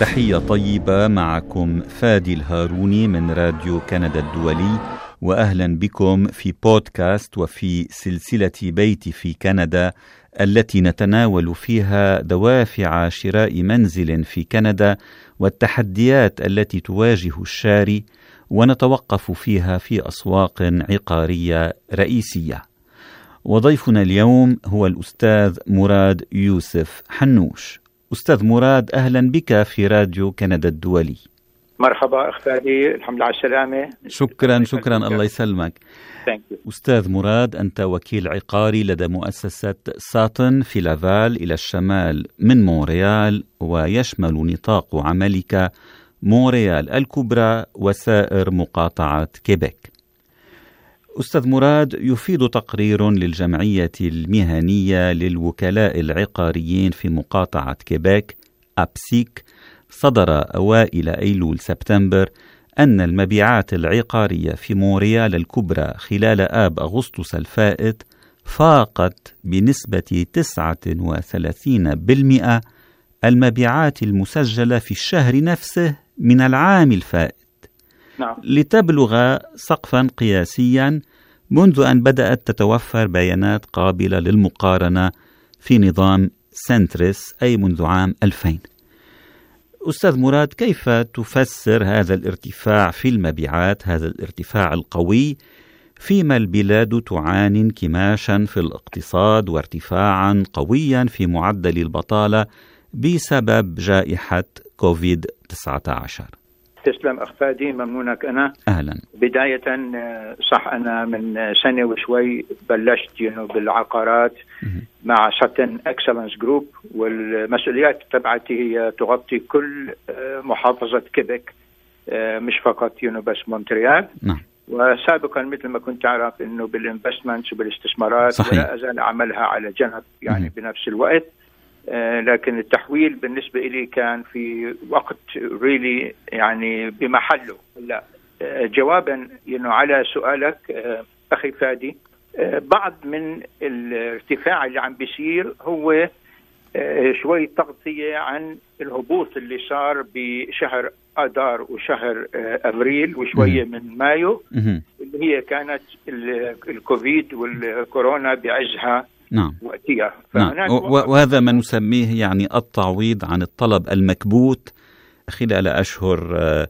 تحية طيبة معكم فادي الهاروني من راديو كندا الدولي واهلا بكم في بودكاست وفي سلسلة بيتي في كندا التي نتناول فيها دوافع شراء منزل في كندا والتحديات التي تواجه الشاري ونتوقف فيها في أسواق عقارية رئيسية. وضيفنا اليوم هو الأستاذ مراد يوسف حنوش. أستاذ مراد أهلا بك في راديو كندا الدولي. مرحبا اخ فادي الحمد لله على السلامة. شكرا شكرا الله يسلمك. أستاذ مراد أنت وكيل عقاري لدى مؤسسة Sutton في لافال إلى الشمال من مونريال ويشمل نطاق عملك مونريال الكبرى وسائر مقاطعه كيبيك أستاذ مراد يفيد تقرير للجمعية المهنية للوكلاء العقاريين في مقاطعة كيبيك أبسيك صدر أوائل أيلول سبتمبر أن المبيعات العقارية في مونريال الكبرى خلال آب أغسطس الفائت فاقت بنسبة 39% المبيعات المسجلة في الشهر نفسه من العام الفائت. نعم. لتبلغ سقفا قياسيا منذ أن بدأت تتوفر بيانات قابلة للمقارنة في نظام Centris أي منذ عام 2000 أستاذ مراد كيف تفسر هذا الارتفاع في المبيعات هذا الارتفاع القوي؟ فيما البلاد تعاني انكماشا في الاقتصاد وارتفاعا قويا في معدل البطالة بسبب جائحة كوفيد 19 تسلم اخ فادي ممنونك أنا. أهلا. بداية آه، صح أنا من سنة وشوي بلشت you know بالعقارات مع Sutton Excellence Group والمسؤوليات تبعتي هي تغطي كل آه، محافظة كيبك آه، مش فقط you know بس مونتريال. نعم. وسابقا مثل ما كنت تعرف إنه بال investments وبالاستثمارات صحيح. ولا أزال اعملها على جنب يعني بنفس الوقت. لكن التحويل بالنسبة لي كان في وقت really يعني بمحله. لا. آه، جوابا انه على سؤالك آه، أخي فادي بعض من الارتفاع اللي عم بيصير هو شوي تغطية عن الهبوط اللي صار بشهر آذار وشهر أبريل وشوية من مايو. اللي هي كانت الكوفيد والكورونا بعزها. نعم وقتها نعم. وهذا ما نسميه يعني التعويض عن الطلب المكبوت خلال أشهر آه،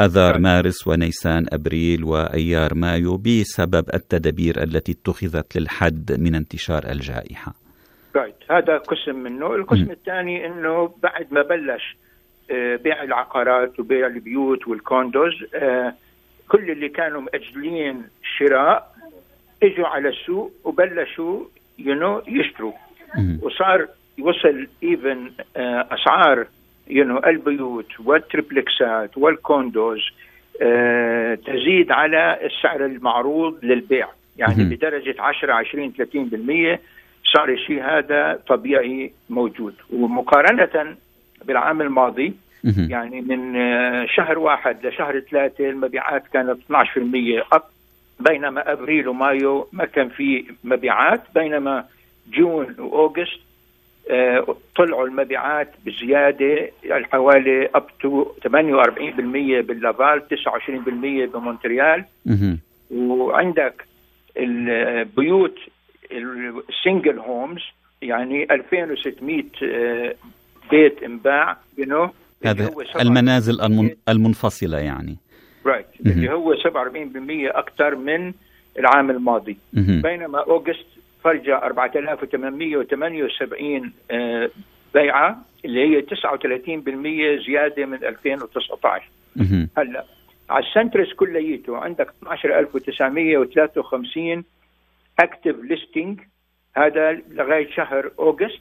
أذار نعم. مارس ونيسان أبريل وأيار مايو بسبب التدابير التي اتخذت للحد من انتشار الجائحة right هذا قسم منه القسم م. الثاني أنه بعد ما بلش آه، بيع العقارات وبيع البيوت وال condos آه، كل اللي كانوا مأجلين شراء إجوا على السوق وبلشوا you know يشتروا. وصار وصل even آه، أسعار you know البيوت وال triplex ات وال condos آه، تزيد على السعر المعروض للبيع. يعني بدرجة 10 20 30% صار الشيء هذا طبيعي موجود. ومقارنة بالعام الماضي يعني من آه، شهر واحد لشهر ثلاثة المبيعات كانت 12% up بينما أبريل ومايو ما كان في مبيعات بينما جون وأوغست آه، طلعوا المبيعات بزيادة يعني حوالي up to 48% بلافال 29% بمونتريال. وعندك البيوت ال single homes يعني 2600 آه، بيت انباع يو هذا المنازل المنفصلة يعني. right right. اللي هو 47% أكثر من العام الماضي. بينما أوغست فرجة 4878 آه، بيعة اللي هي 39% زيادة من 2019 هلأ على السنترس كليته عندك 12953 active listing هذا لغاية شهر أوغست.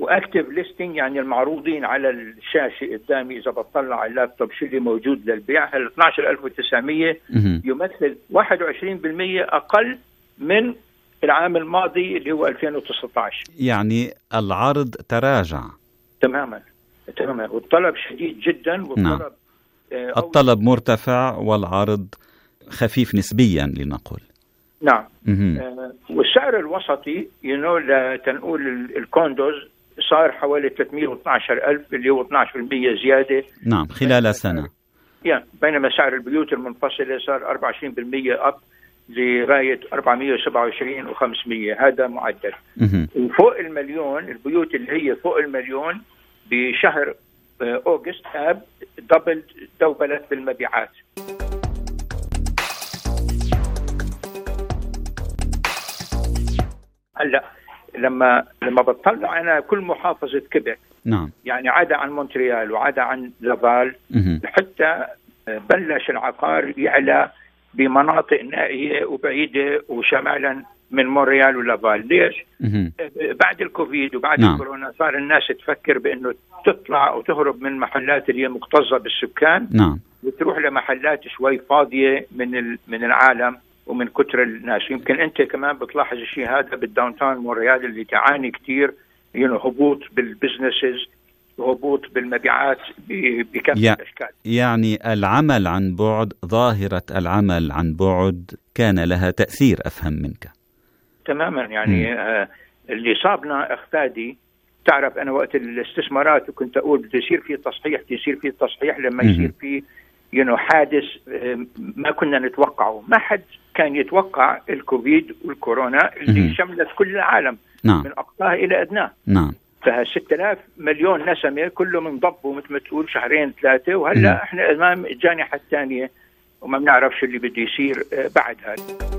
و active listing يعني المعروضين على الشاشة قدامي إذا بطلع على اللابتوب شو اللي موجود للبيع. هل 12900 يمثل 21% أقل من العام الماضي اللي هو 2019 يعني العرض تراجع. تماما تماما. والطلب شديد جدا والطلب نعم. آه الطلب مرتفع والعرض خفيف نسبيا لنقل نعم. آه والسعر الوسطي يو you know لتنقول الكوندوز صار حوالي 312 ألف اللي هو 12% زيادة. نعم خلال سنة. يعني بينما سعر البيوت المنفصلة صار 24% up لغاية 427 و500 هذا معدل. وفوق المليون البيوت اللي هي فوق المليون بشهر آه، أوغست up double doubled بالمبيعات. هلا لما لما بطلع أنا كل محافظة كيبك نعم. يعني عدا عن مونتريال وعدا عن لافال حتى بلش العقار يعلى بمناطق نائية وبعيدة وشمالا من مونريال ولافال. ليش؟ بعد الكوفيد وبعد نعم. الكورونا صار الناس تفكر بأنه تطلع وتهرب من محلات اللي هي مكتظه بالسكان نعم. وتروح لمحلات شوي فاضية من من العالم. ومن كثر الناس. يمكن أنت كمان بتلاحظ الشيء هذا بال downtown مونريال اللي تعاني كثير يعني هبوط بالبزنسز هبوط بالمبيعات بكافة يع الأشكال. يعني العمل عن بعد ظاهرة العمل عن بعد كان لها تأثير أفهم منك. تماما. يعني آه اللي صابنا أخفادي تعرف أنا وقت الاستثمارات وكنت أقول بده يصير في تصحيح بده يصير في تصحيح لما يصير في يو حادث ما كنا نتوقعه ما حد كان يتوقع الكوفيد والكورونا اللي شملت كل العالم نعم. من اقصاه إلى ادناه نعم فها 6000 مليون نسمة كلهم انضبوا مثل ما تقول شهرين ثلاثة وهلأ مم. إحنا أمام الجانحه الثانية وما بنعرف شو اللي بده يصير آه، بعد هذا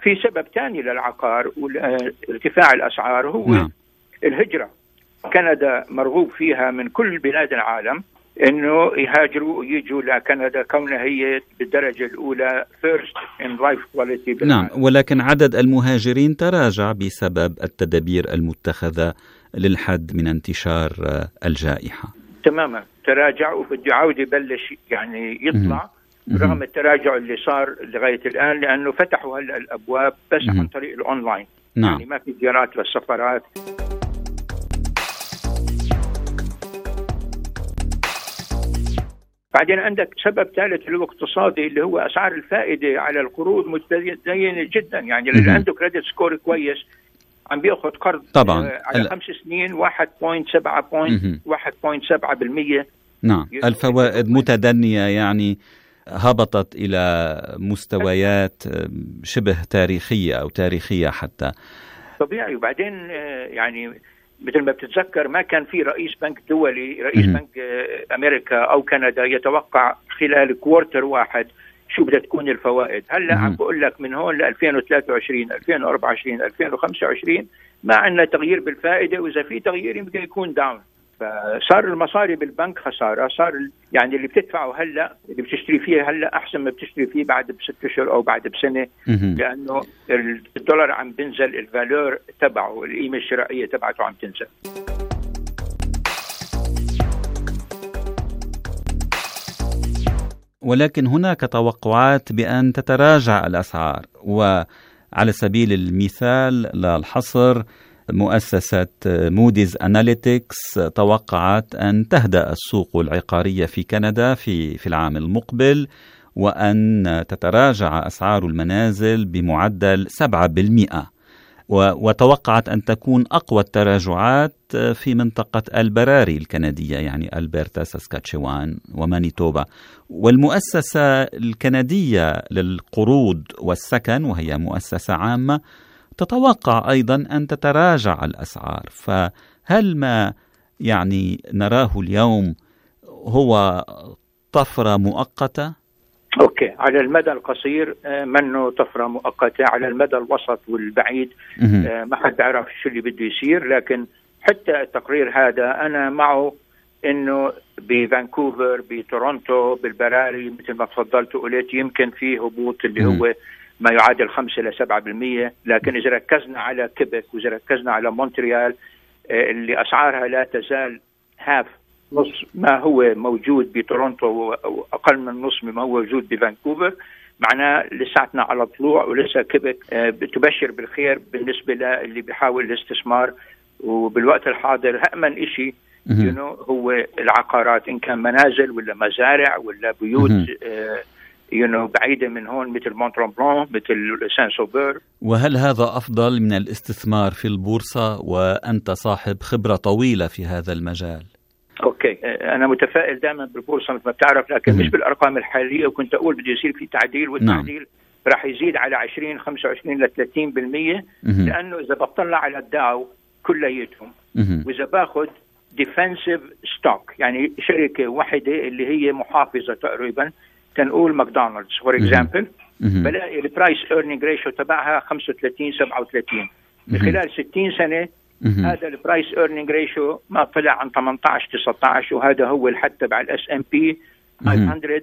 في سبب ثاني للعقار وارتفاع الأسعار هو نعم. الهجرة كندا مرغوب فيها من كل بلاد العالم إنه يهاجروا ويجوا لكندا كونها هي بالدرجة الأولى first in life quality نعم ولكن عدد المهاجرين تراجع بسبب التدابير المتخذة للحد من انتشار الجائحة. تماما تراجع وبده يعود يبلش يعني يطلع رغم التراجع اللي صار لغاية الآن لأنه فتحوا هلا الأبواب بس عن طريق الأونلاين. نعم. يعني ما في زيارات للسفارات بعدين عندك سبب ثالث اللي هو اقتصادي اللي هو أسعار الفائدة على القروض متدينه جدا. يعني اللي عنده credit score كويس عم بيأخذ قرض طبعا. آه، على خمس سنين 1.7 1.7% نعم. الفوائد متدنية يعني هبطت إلى مستويات آه، شبه تاريخية أو تاريخية حتى. طبيعي. وبعدين آه، يعني مثل ما بتتذكر ما كان في رئيس بنك دولي رئيس م- بنك آه، أمريكا أو كندا يتوقع خلال quarter واحد شو بدها تكون الفوائد. هلأ عم بقول لك من هون ل 2023 2024 2025 ما عندنا تغيير بالفائدة وإذا في تغيير يمكن يكون down فصار المصاري بالبنك خسارة صار يعني اللي بتدفعه هلأ اللي بتشتري فيه هلأ أحسن ما بتشتري فيه بعد بست اشهر أو بعد بسنة لأنه الدولار عم بنزل ال valeur تبعه القيمة الشرائية تبعته عم تنزل. ولكن هناك توقعات بأن تتراجع الأسعار وعلى سبيل المثال للحصر مؤسسة موديز أناليتكس توقعت أن تهدأ السوق العقارية في كندا في في العام المقبل وأن تتراجع أسعار المنازل بمعدل 7% وتوقعت أن تكون أقوى التراجعات في منطقة البراري الكندية يعني ألبرتا ساسكاتشوان ومانيتوبا. والمؤسسة الكندية للقروض والسكن وهي مؤسسة عامة تتوقع أيضا أن تتراجع الأسعار. فهل ما يعني نراه اليوم هو طفرة مؤقتة؟ أوكي على المدى القصير آه، منه طفرة مؤقتة. على المدى الوسط والبعيد آه، ما حد بيعرف شو اللي بده يصير. لكن حتى التقرير هذا أنا معه إنه بفانكوفر بتورونتو بالبراري مثل ما تفضلت وقلت يمكن في هبوط اللي هو ما يعادل 5 ل 7% لكن إذا ركزنا على كيبك وإذا ركزنا على مونتريال آه، اللي أسعارها لا تزال half. نص ما هو موجود بتورونتو أو أقل من نص مما هو موجود بفانكوفر. معناه لساتنا على طلوع ولسه كيبك آه، بتبشر بالخير بالنسبة للي بيحاول الاستثمار. وبالوقت الحاضر أأمن شيء you know, هو العقارات؟ إن كان منازل ولا مزارع ولا بيوت you know بعيدة من هون مثل مونترامبلان مثل سان سوفور وهل هذا أفضل من الاستثمار في البورصة وأنت صاحب خبرة طويلة في هذا المجال؟ okay أنا متفائل دائما بالبورصة مثل ما بتعرف لكن مش بالأرقام الحالية وكنت أقول بده يصير في تعديل والتعديل نعم. راح يزيد على 20 25 ل 30% لأنه إذا بطلع على الداو كليتهم وإذا باخذ defensive stock يعني شركة واحدة اللي هي محافظة تقريبا تنقول ماكدونالدز for example بلاقي ال price earning ratio تبعها 35 37 بخلال 60 سنة هذا ال price earning ratio ما طلع عن 18 19 وهذا هو الحد تبع ال S&P 500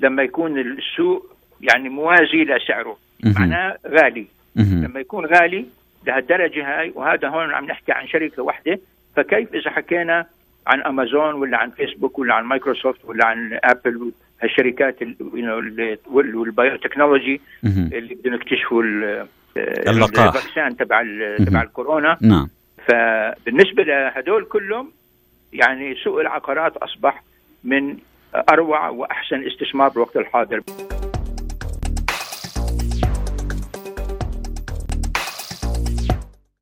لما يكون السوق يعني موازي لسعره. معناه غالي. لما يكون غالي لهالدرجة هاي وهذا هون عم نحكي عن شركة واحدة. فكيف إذا حكينا عن امازون ولا عن فيسبوك ولا عن مايكروسوفت ولا عن ابل هالشركات وال biotechnology اللي بدهم يكتشفوا ال vaccin تبع تبع الكورونا. نعم. فبالنسبة لهدول كلهم يعني سوق العقارات أصبح من أروع وأحسن استثمار بالوقت الحاضر.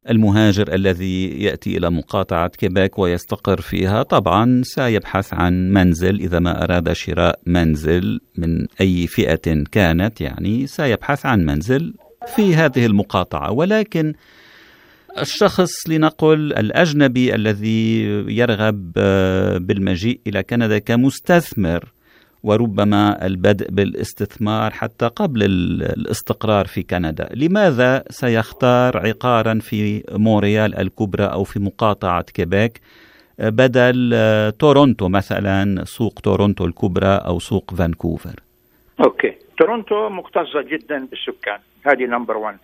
المهاجر الذي يأتي إلى مقاطعة كيبيك ويستقر فيها طبعا سيبحث عن منزل إذا ما أراد شراء منزل من أي فئة كانت يعني سيبحث عن منزل في هذه المقاطعة. ولكن الشخص لنقل الأجنبي الذي يرغب بالمجيء إلى كندا كمستثمر وربما البدء بالاستثمار حتى قبل الاستقرار في كندا. لماذا سيختار عقارا في مونريال الكبرى أو في مقاطعة كيبيك؟ بدل تورونتو مثلا سوق تورونتو الكبرى أو سوق فانكوفر. okay. تورونتو مكتظة جدا بالسكان. هذه number 1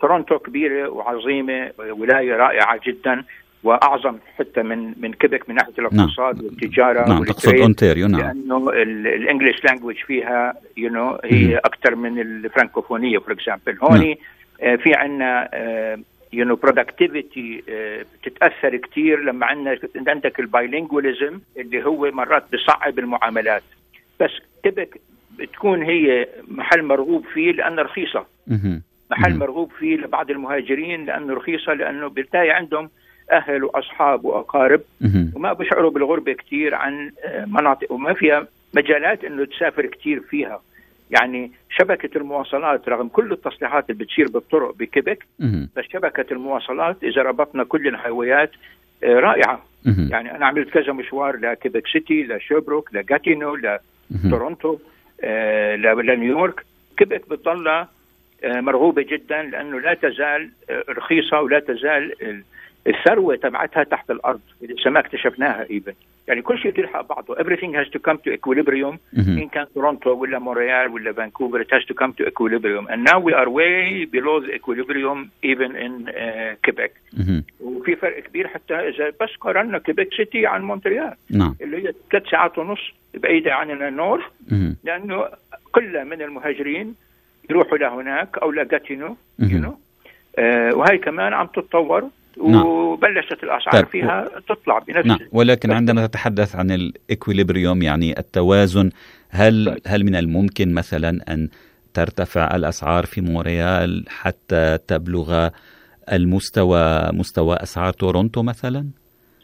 تورونتو كبيرة وعظيمة ولاية رائعة جدا. وأعظم حتى من من كيبك من ناحية الاقتصاد نعم. والتجارة نعم تقصد أونتاريو نعم. لأنه ال English language فيها you know هي أكثر من الفرنكوفونية for example هون نعم. في عندنا you know productivity بتتاثر كثير لما عندنا عندك ال bilingualism اللي هو مرات بصعب المعاملات. بس كيبك بتكون هي محل مرغوب فيه لانها رخيصة. محل مرغوب فيه لبعض المهاجرين لأنه رخيصة لأنه بالتالي عندهم أهل وأصحاب وأقارب وما بيشعروا بالغربة كثير عن آه، مناطق وما فيها مجالات إنه تسافر كثير فيها. يعني شبكة المواصلات رغم كل التصليحات اللي بتصير بالطرق بكيبك بس شبكة المواصلات إذا ربطنا كل الهويات آه، رائعة. يعني أنا عملت كذا مشوار لكيبك سيتي لشوبروك لجاتينو لتورونتو آه، لنيويورك. كيبك بتضل مرغوبة جدا لأنه لا تزال رخيصة ولا تزال الثروة تبعتها تحت الأرض لسه ما اكتشفناها even يعني كل شيء تلحق بعضه. Everything has to come to equilibrium. إن كان تورونتو ولا مونريال ولا فانكوفر it has to come to equilibrium. And now we are way below the equilibrium even in uh, Quebec. وفي فرق كبير حتى إذا بس قارنا كيبك سيتي عن مونتريال. نعم. اللي هي ثلاث ساعات ونص بعيدة عن ال north لأنه كل من المهاجرين يروحوا لهناك أو لجاتينو you know. آه وهي كمان عم تتطور. نعم. وبلشت الاسعار طيب. فيها تطلع بنفس نعم. ولكن عندما تتحدث عن ال equilibrium يعني التوازن هل طيب. هل من الممكن مثلا أن ترتفع الأسعار في مونريال حتى تبلغ المستوى مستوى أسعار تورونتو مثلا؟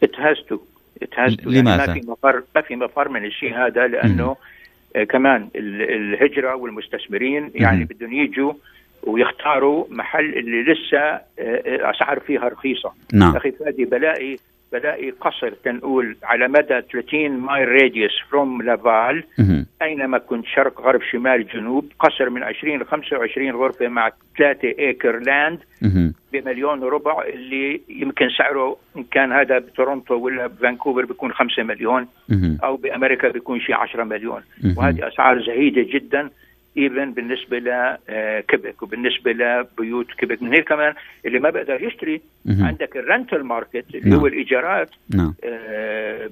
It has to. It has to. لماذا؟ يعني ما في مفر ما في مفر من الشيء هذا لأنه م. كمان الهجرة والمستثمرين يعني بدهم يجوا ويختاروا محل اللي لسه آه، آه، أسعار فيها رخيصة. نعم. أخي فادي بلاقي بلاقي قصر تنقول على مدى 30 mile radius from لافال أينما كنت شرق غرب شمال جنوب قصر من 20 ل 25 غرفة مع 3 acre land بمليون وربع اللي يمكن سعره إن كان هذا بتورونتو ولا بفانكوفر بيكون 5 مليون. أو بأمريكا بيكون شيء 10 مليون. وهذه أسعار زهيدة جدا. even بالنسبة لكيبك وبالنسبة لبيوت كيبك من هيك كمان اللي ما بقدر يشتري. عندك ال rental market اللي نعم. هو الإيجارات نعم. آه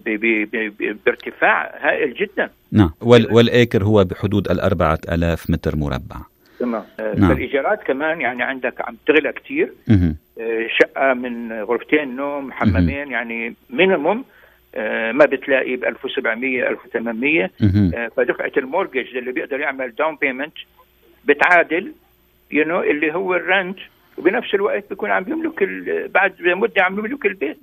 بارتفاع هائل جدا نعم وال وال acre هو بحدود الأربعة ألاف متر مربع تمام آه نعم. فالإيجارات كمان يعني عندك عم تغلى كثير آه شقة من غرفتين نوم حمامين يعني minimum ما بتلاقي ب 1700 1800 فدفعة ال mortgage اللي بيقدر يعمل down payment بتعادل you know اللي هو ال rent. وبنفس الوقت بيكون عم يملك بعد مده عم يملك البيت.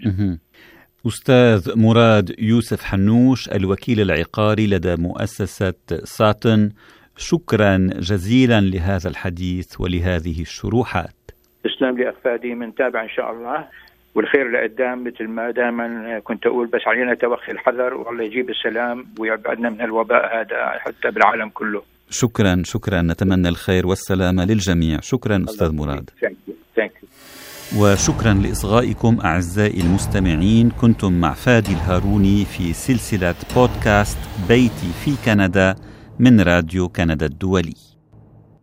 أستاذ مراد يوسف حنوش الوكيل العقاري لدى مؤسسة ساتن. شكرا جزيلا لهذا الحديث ولهذه الشروحات. تسلم لي أخ فادي بنتابع إن شاء الله. والخير لقدام مثل ما دائما كنت أقول بس علينا توخي الحذر والله يجيب السلام ويبعدنا من الوباء هذا حتى بالعالم كله. شكرا شكرا. نتمنى الخير والسلامة للجميع. شكرا أستاذ مراد. وشكرا لإصغائكم أعزائي المستمعين. كنتم مع فادي الهاروني في سلسلة بودكاست بيتي في كندا من راديو كندا الدولي.